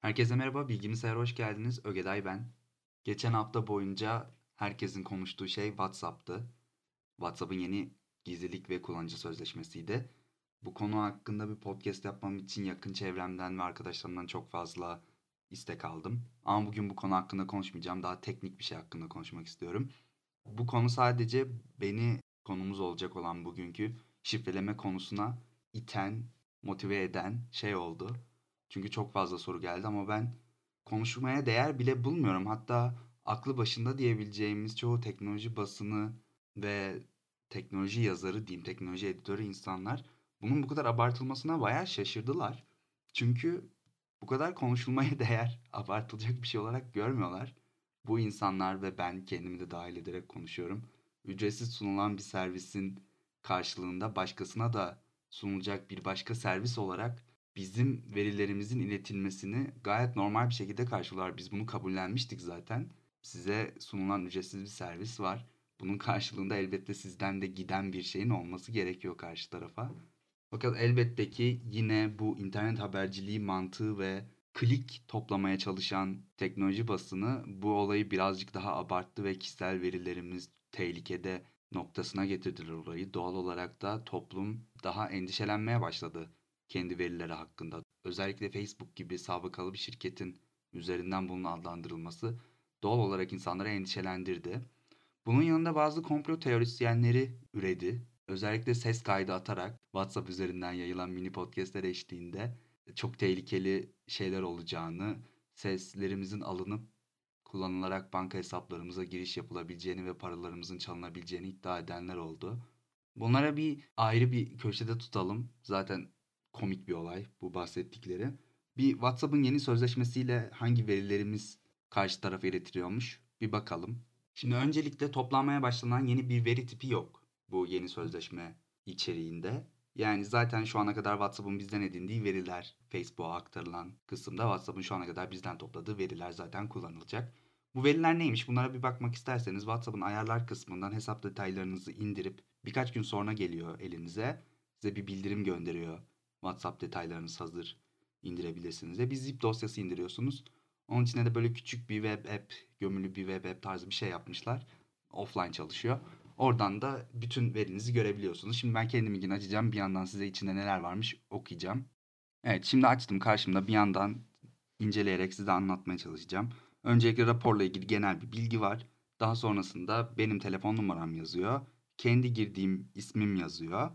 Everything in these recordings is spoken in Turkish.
Herkese merhaba, Bilgisayar'a hoş geldiniz. Ögeday ben. Geçen hafta boyunca herkesin konuştuğu şey WhatsApp'tı. WhatsApp'ın yeni gizlilik ve kullanıcı sözleşmesiydi. Bu konu hakkında bir podcast yapmam için yakın çevremden ve arkadaşlarımdan çok fazla istek aldım. Ama bugün bu konu hakkında konuşmayacağım. Daha teknik bir şey hakkında konuşmak istiyorum. Bu konu sadece beni konumuz olacak olan bugünkü şifreleme konusuna iten, motive eden şey oldu. Çünkü çok fazla soru geldi ama ben konuşmaya değer bile bulmuyorum. Hatta aklı başında diyebileceğimiz çoğu teknoloji basını ve teknoloji yazarı diyeyim, teknoloji editörü insanlar bunun bu kadar abartılmasına bayağı şaşırdılar. Çünkü bu kadar konuşulmaya değer, abartılacak bir şey olarak görmüyorlar. Bu insanlar ve ben kendimi de dahil ederek konuşuyorum. Ücretsiz sunulan bir servisin karşılığında başkasına da sunulacak bir başka servis olarak bizim verilerimizin iletilmesini gayet normal bir şekilde karşılar. Biz bunu kabullenmiştik zaten. Size sunulan ücretsiz bir servis var. Bunun karşılığında elbette sizden de giden bir şeyin olması gerekiyor karşı tarafa. Fakat elbette ki yine bu internet haberciliği mantığı ve klik toplamaya çalışan teknoloji basını bu olayı birazcık daha abarttı ve kişisel verilerimiz tehlikede noktasına getirdiler olayı. Doğal olarak da toplum daha endişelenmeye başladı kendi verileri hakkında. Özellikle Facebook gibi sabıkalı bir şirketin üzerinden bunun adlandırılması doğal olarak insanları endişelendirdi. Bunun yanında bazı komplo teorisyenleri üredi. Özellikle ses kaydı atarak WhatsApp üzerinden yayılan mini podcastler eşliğinde çok tehlikeli şeyler olacağını, seslerimizin alınıp kullanılarak banka hesaplarımıza giriş yapılabileceğini ve paralarımızın çalınabileceğini iddia edenler oldu. Bunlara bir ayrı bir köşede tutalım. Zaten komik bir olay bu bahsettikleri. Bir WhatsApp'ın yeni sözleşmesiyle hangi verilerimiz karşı tarafa iletiliyormuş bir bakalım. Şimdi öncelikle toplanmaya başlanan yeni bir veri tipi yok bu yeni sözleşme içeriğinde. Yani zaten şu ana kadar WhatsApp'ın bizden edindiği veriler Facebook'a aktarılan kısımda WhatsApp'ın şu ana kadar bizden topladığı veriler zaten kullanılacak. Bu veriler neymiş? Bunlara bir bakmak isterseniz WhatsApp'ın ayarlar kısmından hesap detaylarınızı indirip birkaç gün sonra geliyor elinize. Size bir bildirim gönderiyor WhatsApp detaylarınız hazır indirebilirsiniz. Ve bir zip dosyası indiriyorsunuz. Onun içine de böyle küçük bir web app, gömülü bir web app tarzı bir şey yapmışlar. Offline çalışıyor. Oradan da bütün verinizi görebiliyorsunuz. Şimdi ben kendiminkini açacağım. Bir yandan size içinde neler varmış okuyacağım. Evet şimdi açtım karşımda bir yandan inceleyerek size anlatmaya çalışacağım. Öncelikle raporla ilgili genel bir bilgi var. Daha sonrasında benim telefon numaram yazıyor. Kendi girdiğim ismim yazıyor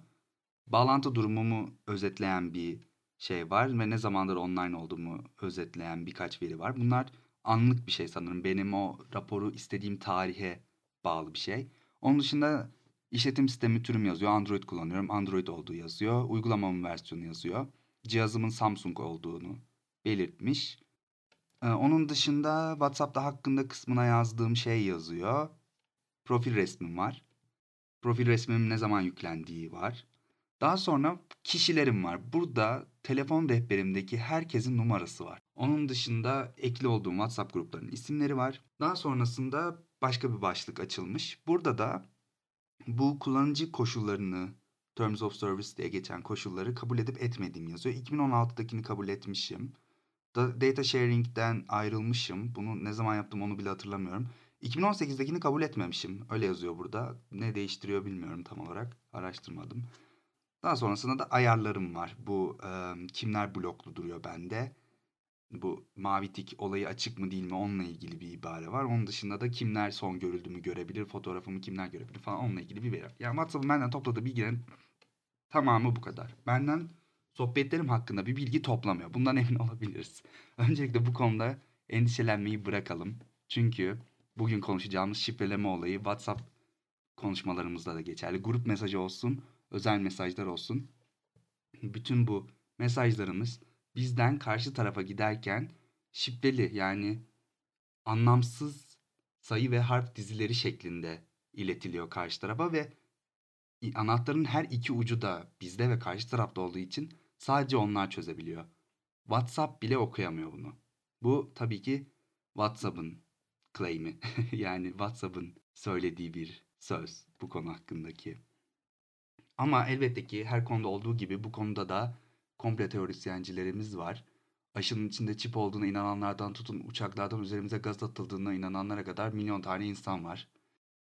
bağlantı durumumu özetleyen bir şey var ve ne zamandır online olduğumu özetleyen birkaç veri var. Bunlar anlık bir şey sanırım. Benim o raporu istediğim tarihe bağlı bir şey. Onun dışında işletim sistemi türüm yazıyor. Android kullanıyorum. Android olduğu yazıyor. Uygulamamın versiyonu yazıyor. Cihazımın Samsung olduğunu belirtmiş. Ee, onun dışında WhatsApp'ta hakkında kısmına yazdığım şey yazıyor. Profil resmim var. Profil resmim ne zaman yüklendiği var. Daha sonra kişilerim var. Burada telefon rehberimdeki herkesin numarası var. Onun dışında ekli olduğum WhatsApp gruplarının isimleri var. Daha sonrasında başka bir başlık açılmış. Burada da bu kullanıcı koşullarını Terms of Service diye geçen koşulları kabul edip etmediğim yazıyor. 2016'dakini kabul etmişim. Da data sharing'den ayrılmışım. Bunu ne zaman yaptım onu bile hatırlamıyorum. 2018'dekini kabul etmemişim. Öyle yazıyor burada. Ne değiştiriyor bilmiyorum tam olarak. Araştırmadım. Daha sonrasında da ayarlarım var. Bu e, kimler bloklu duruyor bende. Bu mavi tik olayı açık mı değil mi onunla ilgili bir ibare var. Onun dışında da kimler son görüldüğümü görebilir, fotoğrafımı kimler görebilir falan onunla ilgili bir veri. Yani WhatsApp'ın benden topladığı bilgilerin tamamı bu kadar. Benden sohbetlerim hakkında bir bilgi toplamıyor. Bundan emin olabiliriz. Öncelikle bu konuda endişelenmeyi bırakalım. Çünkü bugün konuşacağımız şifreleme olayı WhatsApp konuşmalarımızda da geçerli. Grup mesajı olsun, özel mesajlar olsun. Bütün bu mesajlarımız bizden karşı tarafa giderken şifreli yani anlamsız sayı ve harf dizileri şeklinde iletiliyor karşı tarafa ve anahtarın her iki ucu da bizde ve karşı tarafta olduğu için sadece onlar çözebiliyor. WhatsApp bile okuyamıyor bunu. Bu tabii ki WhatsApp'ın claim'i. yani WhatsApp'ın söylediği bir söz bu konu hakkındaki. Ama elbette ki her konuda olduğu gibi bu konuda da komple teorisyencilerimiz var. aşının içinde çip olduğuna inananlardan tutun uçaklardan üzerimize gaz atıldığına inananlara kadar milyon tane insan var.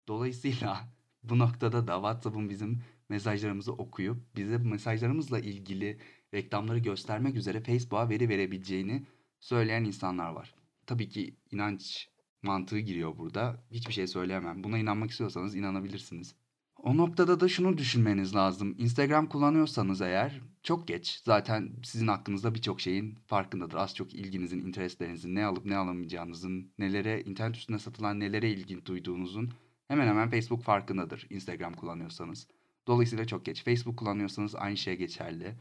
Dolayısıyla bu noktada da WhatsApp'ın bizim mesajlarımızı okuyup bize mesajlarımızla ilgili reklamları göstermek üzere Facebook'a veri verebileceğini söyleyen insanlar var. Tabii ki inanç mantığı giriyor burada. Hiçbir şey söyleyemem. Buna inanmak istiyorsanız inanabilirsiniz. O noktada da şunu düşünmeniz lazım. Instagram kullanıyorsanız eğer çok geç. Zaten sizin hakkınızda birçok şeyin farkındadır. Az çok ilginizin, interestlerinizin, ne alıp ne alamayacağınızın, nelere, internet üstünde satılan nelere ilgi duyduğunuzun hemen hemen Facebook farkındadır Instagram kullanıyorsanız. Dolayısıyla çok geç. Facebook kullanıyorsanız aynı şey geçerli.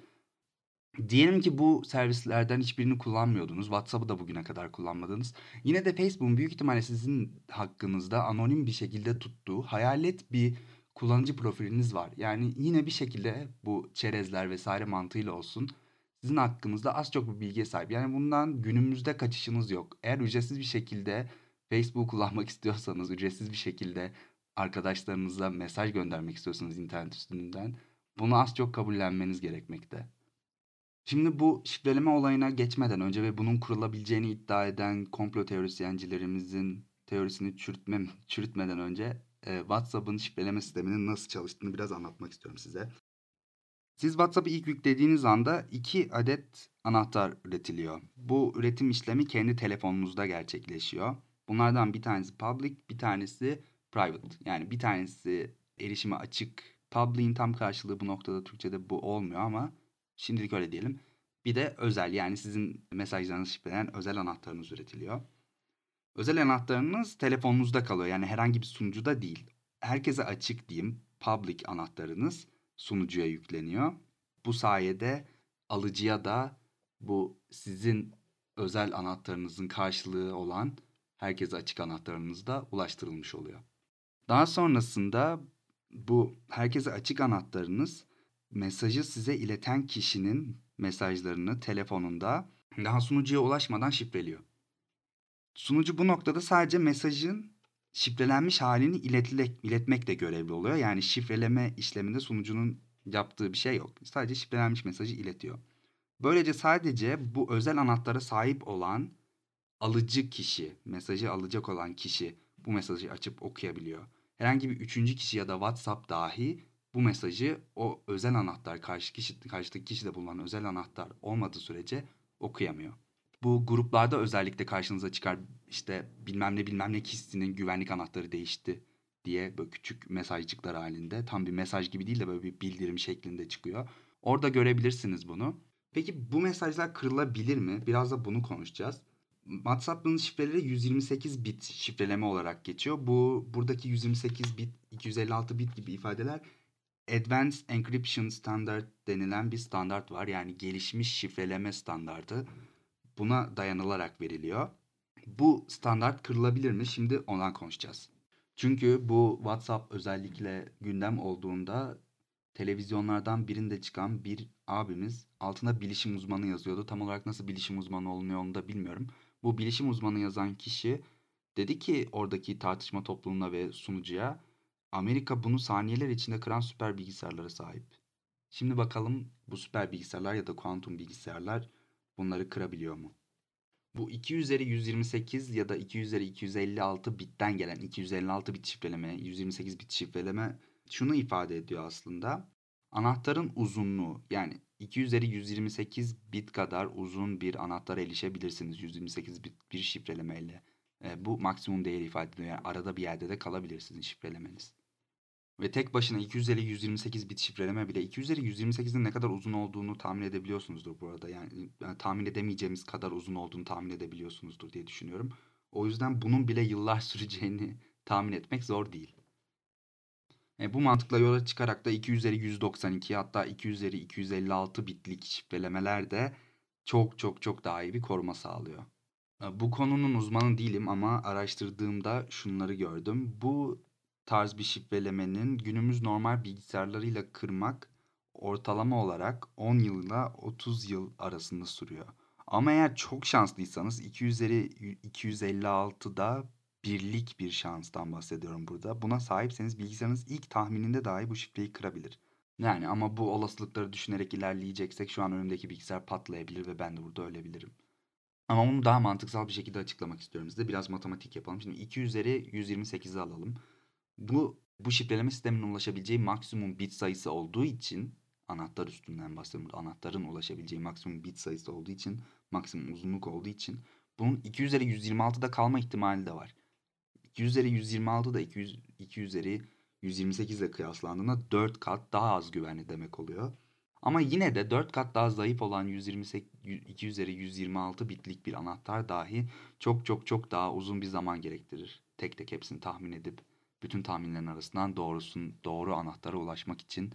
Diyelim ki bu servislerden hiçbirini kullanmıyordunuz. WhatsApp'ı da bugüne kadar kullanmadınız. Yine de Facebook'un büyük ihtimalle sizin hakkınızda anonim bir şekilde tuttuğu hayalet bir kullanıcı profiliniz var. Yani yine bir şekilde bu çerezler vesaire mantığıyla olsun sizin hakkınızda az çok bir bilgiye sahip. Yani bundan günümüzde kaçışınız yok. Eğer ücretsiz bir şekilde Facebook kullanmak istiyorsanız, ücretsiz bir şekilde arkadaşlarınıza mesaj göndermek istiyorsanız internet üstünden bunu az çok kabullenmeniz gerekmekte. Şimdi bu şifreleme olayına geçmeden önce ve bunun kurulabileceğini iddia eden komplo teorisyencilerimizin teorisini çürütmem, çürütmeden önce e, WhatsApp'ın şifreleme sisteminin nasıl çalıştığını biraz anlatmak istiyorum size. Siz WhatsApp'ı ilk yüklediğiniz anda iki adet anahtar üretiliyor. Bu üretim işlemi kendi telefonunuzda gerçekleşiyor. Bunlardan bir tanesi public, bir tanesi private. Yani bir tanesi erişime açık. Public'in tam karşılığı bu noktada Türkçe'de bu olmuyor ama şimdilik öyle diyelim. Bir de özel yani sizin mesajlarınızı şifreleyen özel anahtarınız üretiliyor. Özel anahtarınız telefonunuzda kalıyor. Yani herhangi bir sunucuda değil. Herkese açık diyeyim. Public anahtarınız sunucuya yükleniyor. Bu sayede alıcıya da bu sizin özel anahtarınızın karşılığı olan herkese açık anahtarınız da ulaştırılmış oluyor. Daha sonrasında bu herkese açık anahtarınız mesajı size ileten kişinin mesajlarını telefonunda daha sunucuya ulaşmadan şifreliyor. Sunucu bu noktada sadece mesajın şifrelenmiş halini iletilek, iletmekle görevli oluyor. Yani şifreleme işleminde sunucunun yaptığı bir şey yok. Sadece şifrelenmiş mesajı iletiyor. Böylece sadece bu özel anahtara sahip olan alıcı kişi, mesajı alacak olan kişi bu mesajı açıp okuyabiliyor. Herhangi bir üçüncü kişi ya da WhatsApp dahi bu mesajı o özel anahtar karşı kişi, karşıdaki kişide bulunan özel anahtar olmadığı sürece okuyamıyor. Bu gruplarda özellikle karşınıza çıkar işte bilmem ne bilmem ne kişisinin güvenlik anahtarı değişti diye böyle küçük mesajcıklar halinde. Tam bir mesaj gibi değil de böyle bir bildirim şeklinde çıkıyor. Orada görebilirsiniz bunu. Peki bu mesajlar kırılabilir mi? Biraz da bunu konuşacağız. WhatsApp'ın şifreleri 128 bit şifreleme olarak geçiyor. Bu buradaki 128 bit, 256 bit gibi ifadeler Advanced Encryption Standard denilen bir standart var. Yani gelişmiş şifreleme standardı. Buna dayanılarak veriliyor. Bu standart kırılabilir mi? Şimdi ondan konuşacağız. Çünkü bu WhatsApp özellikle gündem olduğunda televizyonlardan birinde çıkan bir abimiz altında bilişim uzmanı yazıyordu. Tam olarak nasıl bilişim uzmanı olunuyor onu da bilmiyorum. Bu bilişim uzmanı yazan kişi dedi ki oradaki tartışma topluluğuna ve sunucuya Amerika bunu saniyeler içinde kıran süper bilgisayarlara sahip. Şimdi bakalım bu süper bilgisayarlar ya da kuantum bilgisayarlar bunları kırabiliyor mu? Bu 2 üzeri 128 ya da 2 üzeri 256 bitten gelen 256 bit şifreleme, 128 bit şifreleme şunu ifade ediyor aslında. Anahtarın uzunluğu yani 2 üzeri 128 bit kadar uzun bir anahtara erişebilirsiniz 128 bit bir şifrelemeyle. E, bu maksimum değeri ifade ediyor. Yani arada bir yerde de kalabilir sizin şifrelemeniz. Ve tek başına 2 üzeri 128 bit şifreleme bile 2 üzeri 128'in ne kadar uzun olduğunu tahmin edebiliyorsunuzdur bu arada. Yani, yani tahmin edemeyeceğimiz kadar uzun olduğunu tahmin edebiliyorsunuzdur diye düşünüyorum. O yüzden bunun bile yıllar süreceğini tahmin etmek zor değil. E, bu mantıkla yola çıkarak da 2 üzeri 192 hatta 2 üzeri 256 bitlik şifrelemeler de çok çok çok daha iyi bir koruma sağlıyor. E, bu konunun uzmanı değilim ama araştırdığımda şunları gördüm. Bu tarz bir şifrelemenin günümüz normal bilgisayarlarıyla kırmak ortalama olarak 10 yıl ile 30 yıl arasında sürüyor. Ama eğer çok şanslıysanız 2 üzeri 256'da birlik bir şanstan bahsediyorum burada. Buna sahipseniz bilgisayarınız ilk tahmininde dahi bu şifreyi kırabilir. Yani ama bu olasılıkları düşünerek ilerleyeceksek şu an önümdeki bilgisayar patlayabilir ve ben de burada ölebilirim. Ama bunu daha mantıksal bir şekilde açıklamak istiyorum size. Biraz matematik yapalım. Şimdi 2 üzeri 128'i alalım. Bu bu şifreleme sisteminin ulaşabileceği maksimum bit sayısı olduğu için anahtar üstünden bahsediyorum. Anahtarın ulaşabileceği maksimum bit sayısı olduğu için maksimum uzunluk olduğu için bunun 2 üzeri 126'da kalma ihtimali de var. 2 üzeri 126 da 200, 2 üzeri 128 ile kıyaslandığında 4 kat daha az güvenli demek oluyor. Ama yine de 4 kat daha zayıf olan 128, 2 üzeri 126 bitlik bir anahtar dahi çok çok çok daha uzun bir zaman gerektirir. Tek tek hepsini tahmin edip bütün tahminlerin arasından doğrusun, doğru anahtara ulaşmak için.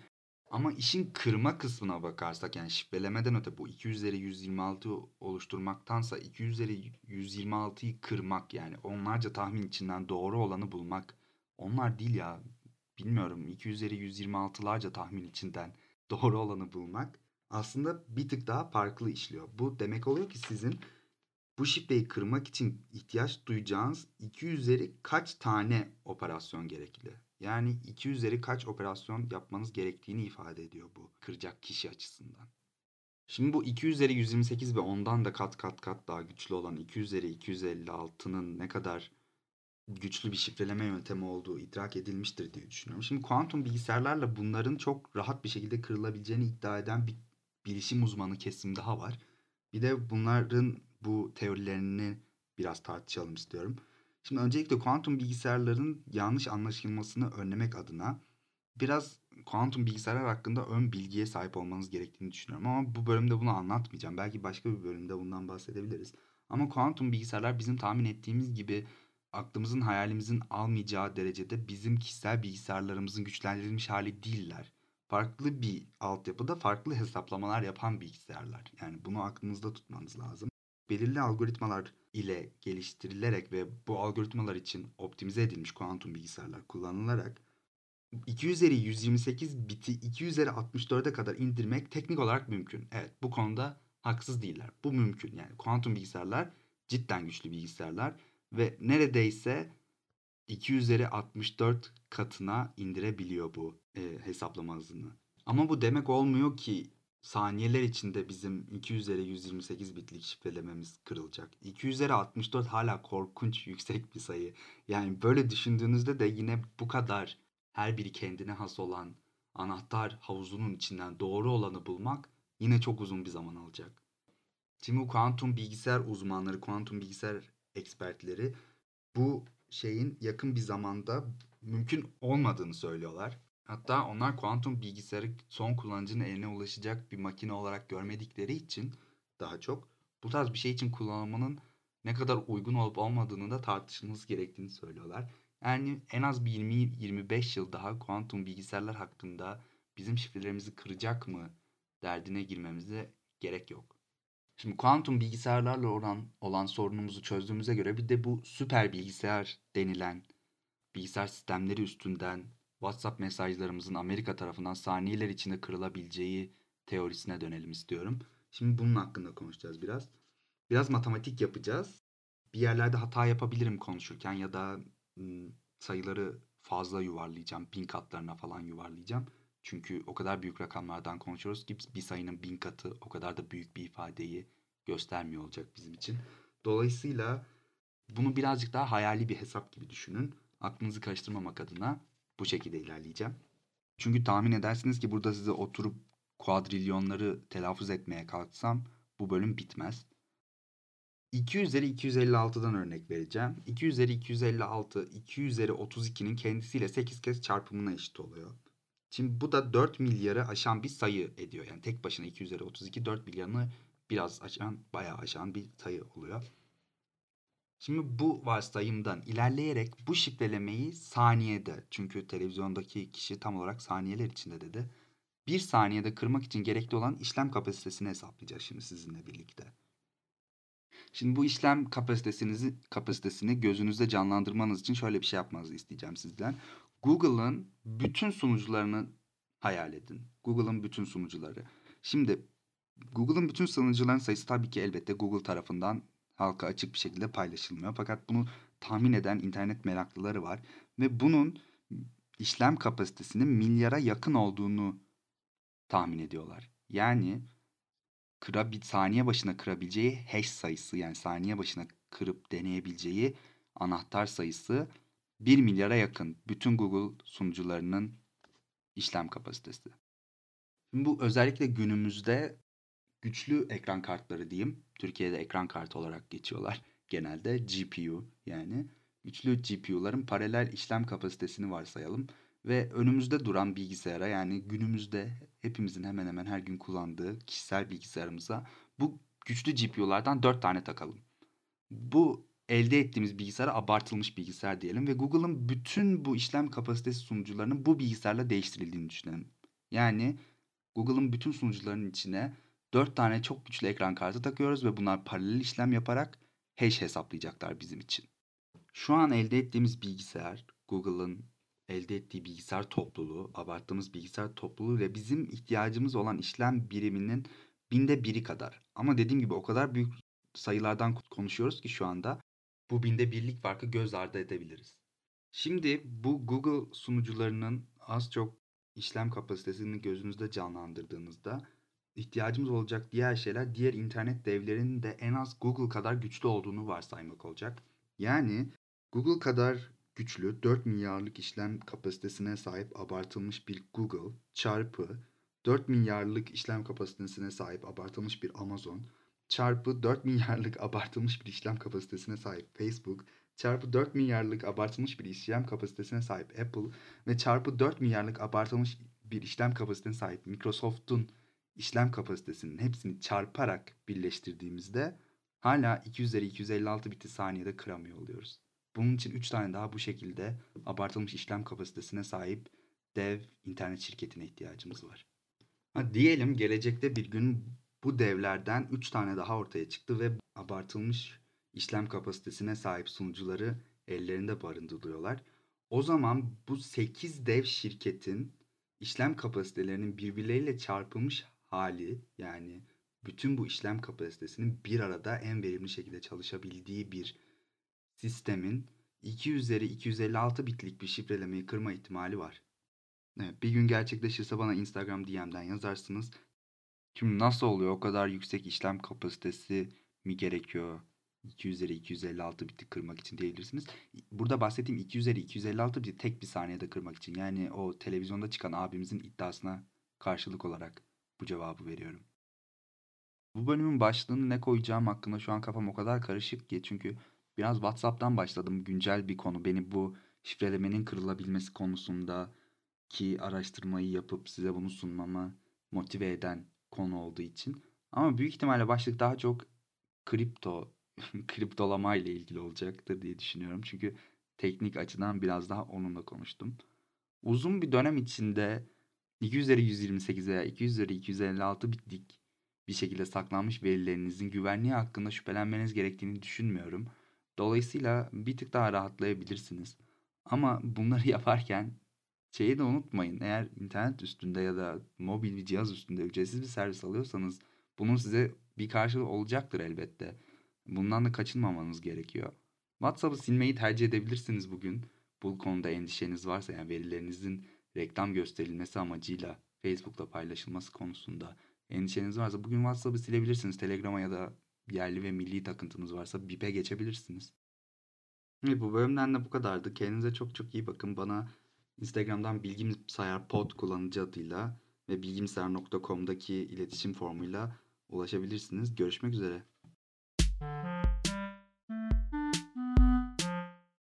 Ama işin kırma kısmına bakarsak yani şifrelemeden öte bu 2 üzeri 126 oluşturmaktansa 2 üzeri 126'yı kırmak yani onlarca tahmin içinden doğru olanı bulmak. Onlar değil ya bilmiyorum 2 üzeri 126'larca tahmin içinden doğru olanı bulmak aslında bir tık daha farklı işliyor. Bu demek oluyor ki sizin bu şifreyi kırmak için ihtiyaç duyacağınız 2 üzeri kaç tane operasyon gerekli? Yani 2 üzeri kaç operasyon yapmanız gerektiğini ifade ediyor bu kıracak kişi açısından. Şimdi bu 2 üzeri 128 ve ondan da kat kat kat daha güçlü olan 2 üzeri 256'nın ne kadar güçlü bir şifreleme yöntemi olduğu idrak edilmiştir diye düşünüyorum. Şimdi kuantum bilgisayarlarla bunların çok rahat bir şekilde kırılabileceğini iddia eden bir bilişim uzmanı kesim daha var. Bir de bunların bu teorilerini biraz tartışalım istiyorum. Şimdi öncelikle kuantum bilgisayarların yanlış anlaşılmasını önlemek adına biraz kuantum bilgisayarlar hakkında ön bilgiye sahip olmanız gerektiğini düşünüyorum. Ama bu bölümde bunu anlatmayacağım. Belki başka bir bölümde bundan bahsedebiliriz. Ama kuantum bilgisayarlar bizim tahmin ettiğimiz gibi aklımızın hayalimizin almayacağı derecede bizim kişisel bilgisayarlarımızın güçlendirilmiş hali değiller. Farklı bir altyapıda farklı hesaplamalar yapan bilgisayarlar. Yani bunu aklınızda tutmanız lazım. Belirli algoritmalar ile geliştirilerek ve bu algoritmalar için optimize edilmiş kuantum bilgisayarlar kullanılarak 2 üzeri 128 biti 2 üzeri 64'e kadar indirmek teknik olarak mümkün. Evet bu konuda haksız değiller. Bu mümkün. Yani kuantum bilgisayarlar cidden güçlü bilgisayarlar ve neredeyse 2 üzeri 64 katına indirebiliyor bu e, hesaplama hızını. Ama bu demek olmuyor ki saniyeler içinde bizim 2 üzeri 128 bitlik şifrelememiz kırılacak. 2 üzeri 64 hala korkunç yüksek bir sayı. Yani böyle düşündüğünüzde de yine bu kadar her biri kendine has olan anahtar havuzunun içinden doğru olanı bulmak yine çok uzun bir zaman alacak. Şimdi bu kuantum bilgisayar uzmanları, kuantum bilgisayar ekspertleri bu şeyin yakın bir zamanda mümkün olmadığını söylüyorlar. Hatta onlar kuantum bilgisayarı son kullanıcının eline ulaşacak bir makine olarak görmedikleri için daha çok bu tarz bir şey için kullanılmanın ne kadar uygun olup olmadığını da tartışılması gerektiğini söylüyorlar. Yani en az bir 20-25 yıl daha kuantum bilgisayarlar hakkında bizim şifrelerimizi kıracak mı derdine girmemize gerek yok. Şimdi kuantum bilgisayarlarla olan, olan sorunumuzu çözdüğümüze göre bir de bu süper bilgisayar denilen bilgisayar sistemleri üstünden WhatsApp mesajlarımızın Amerika tarafından saniyeler içinde kırılabileceği teorisine dönelim istiyorum. Şimdi bunun hakkında konuşacağız biraz. Biraz matematik yapacağız. Bir yerlerde hata yapabilirim konuşurken ya da sayıları fazla yuvarlayacağım. Bin katlarına falan yuvarlayacağım. Çünkü o kadar büyük rakamlardan konuşuyoruz ki bir sayının bin katı o kadar da büyük bir ifadeyi göstermiyor olacak bizim için. Dolayısıyla bunu birazcık daha hayali bir hesap gibi düşünün. Aklınızı karıştırmamak adına bu şekilde ilerleyeceğim. Çünkü tahmin edersiniz ki burada size oturup kuadrilyonları telaffuz etmeye kalksam bu bölüm bitmez. 2 üzeri 256'dan örnek vereceğim. 2 üzeri 256, 2 üzeri 32'nin kendisiyle 8 kez çarpımına eşit oluyor. Şimdi bu da 4 milyarı aşan bir sayı ediyor. Yani tek başına 2 üzeri 32 4 milyarını biraz aşan, bayağı aşan bir sayı oluyor. Şimdi bu varsayımdan ilerleyerek bu şifrelemeyi saniyede çünkü televizyondaki kişi tam olarak saniyeler içinde dedi. Bir saniyede kırmak için gerekli olan işlem kapasitesini hesaplayacağız şimdi sizinle birlikte. Şimdi bu işlem kapasitesinizi kapasitesini gözünüzde canlandırmanız için şöyle bir şey yapmanızı isteyeceğim sizden. Google'ın bütün sunucularını hayal edin. Google'ın bütün sunucuları. Şimdi Google'ın bütün sunucuların sayısı tabii ki elbette Google tarafından halka açık bir şekilde paylaşılmıyor. Fakat bunu tahmin eden internet meraklıları var ve bunun işlem kapasitesinin milyara yakın olduğunu tahmin ediyorlar. Yani kıra bir saniye başına kırabileceği hash sayısı yani saniye başına kırıp deneyebileceği anahtar sayısı 1 milyara yakın bütün Google sunucularının işlem kapasitesi. Bu özellikle günümüzde güçlü ekran kartları diyeyim. Türkiye'de ekran kartı olarak geçiyorlar genelde GPU yani. Güçlü GPU'ların paralel işlem kapasitesini varsayalım ve önümüzde duran bilgisayara yani günümüzde hepimizin hemen hemen her gün kullandığı kişisel bilgisayarımıza bu güçlü GPU'lardan 4 tane takalım. Bu elde ettiğimiz bilgisayara abartılmış bilgisayar diyelim ve Google'ın bütün bu işlem kapasitesi sunucularının bu bilgisayarla değiştirildiğini düşünelim. Yani Google'ın bütün sunucularının içine 4 tane çok güçlü ekran kartı takıyoruz ve bunlar paralel işlem yaparak hash hesaplayacaklar bizim için. Şu an elde ettiğimiz bilgisayar Google'ın elde ettiği bilgisayar topluluğu, abarttığımız bilgisayar topluluğu ve bizim ihtiyacımız olan işlem biriminin binde biri kadar. Ama dediğim gibi o kadar büyük sayılardan konuşuyoruz ki şu anda bu binde birlik farkı göz ardı edebiliriz. Şimdi bu Google sunucularının az çok işlem kapasitesini gözünüzde canlandırdığınızda ihtiyacımız olacak diğer şeyler diğer internet devlerinin de en az Google kadar güçlü olduğunu varsaymak olacak. Yani Google kadar güçlü 4 milyarlık işlem kapasitesine sahip abartılmış bir Google çarpı 4 milyarlık işlem kapasitesine sahip abartılmış bir Amazon çarpı 4 milyarlık abartılmış bir işlem kapasitesine sahip Facebook çarpı 4 milyarlık abartılmış bir işlem kapasitesine sahip Apple ve çarpı 4 milyarlık abartılmış bir işlem kapasitesine sahip Microsoft'un işlem kapasitesinin hepsini çarparak birleştirdiğimizde hala 2 üzeri 256 biti saniyede kıramıyor oluyoruz. Bunun için 3 tane daha bu şekilde abartılmış işlem kapasitesine sahip dev internet şirketine ihtiyacımız var. Ha, diyelim gelecekte bir gün bu devlerden 3 tane daha ortaya çıktı ve abartılmış işlem kapasitesine sahip sunucuları ellerinde barındırıyorlar. O zaman bu 8 dev şirketin işlem kapasitelerinin birbirleriyle çarpılmış hali yani bütün bu işlem kapasitesinin bir arada en verimli şekilde çalışabildiği bir sistemin 2 üzeri 256 bitlik bir şifrelemeyi kırma ihtimali var. Evet, bir gün gerçekleşirse bana Instagram DM'den yazarsınız. Şimdi nasıl oluyor? O kadar yüksek işlem kapasitesi mi gerekiyor? 2 üzeri 256 biti kırmak için diyebilirsiniz. Burada bahsettiğim 2 üzeri 256 biti tek bir saniyede kırmak için. Yani o televizyonda çıkan abimizin iddiasına karşılık olarak bu cevabı veriyorum. Bu bölümün başlığını ne koyacağım hakkında şu an kafam o kadar karışık ki çünkü biraz WhatsApp'tan başladım. Güncel bir konu. Beni bu şifrelemenin kırılabilmesi konusunda ki araştırmayı yapıp size bunu sunmama motive eden konu olduğu için. Ama büyük ihtimalle başlık daha çok kripto, kriptolama ile ilgili olacaktır diye düşünüyorum. Çünkü teknik açıdan biraz daha onunla konuştum. Uzun bir dönem içinde 2 üzeri 128 veya 2 üzeri 256 bitlik bir şekilde saklanmış verilerinizin güvenliği hakkında şüphelenmeniz gerektiğini düşünmüyorum. Dolayısıyla bir tık daha rahatlayabilirsiniz. Ama bunları yaparken şeyi de unutmayın. Eğer internet üstünde ya da mobil bir cihaz üstünde ücretsiz bir servis alıyorsanız bunun size bir karşılığı olacaktır elbette. Bundan da kaçınmamanız gerekiyor. WhatsApp'ı silmeyi tercih edebilirsiniz bugün. Bu konuda endişeniz varsa yani verilerinizin reklam gösterilmesi amacıyla Facebook'ta paylaşılması konusunda endişeniz varsa bugün WhatsApp'ı silebilirsiniz. Telegram'a ya da yerli ve milli takıntınız varsa BIP'e geçebilirsiniz. Evet, bu bölümden de bu kadardı. Kendinize çok çok iyi bakın. Bana Instagram'dan bilgimsayar pod kullanıcı adıyla ve bilgimsayar.com'daki iletişim formuyla ulaşabilirsiniz. Görüşmek üzere.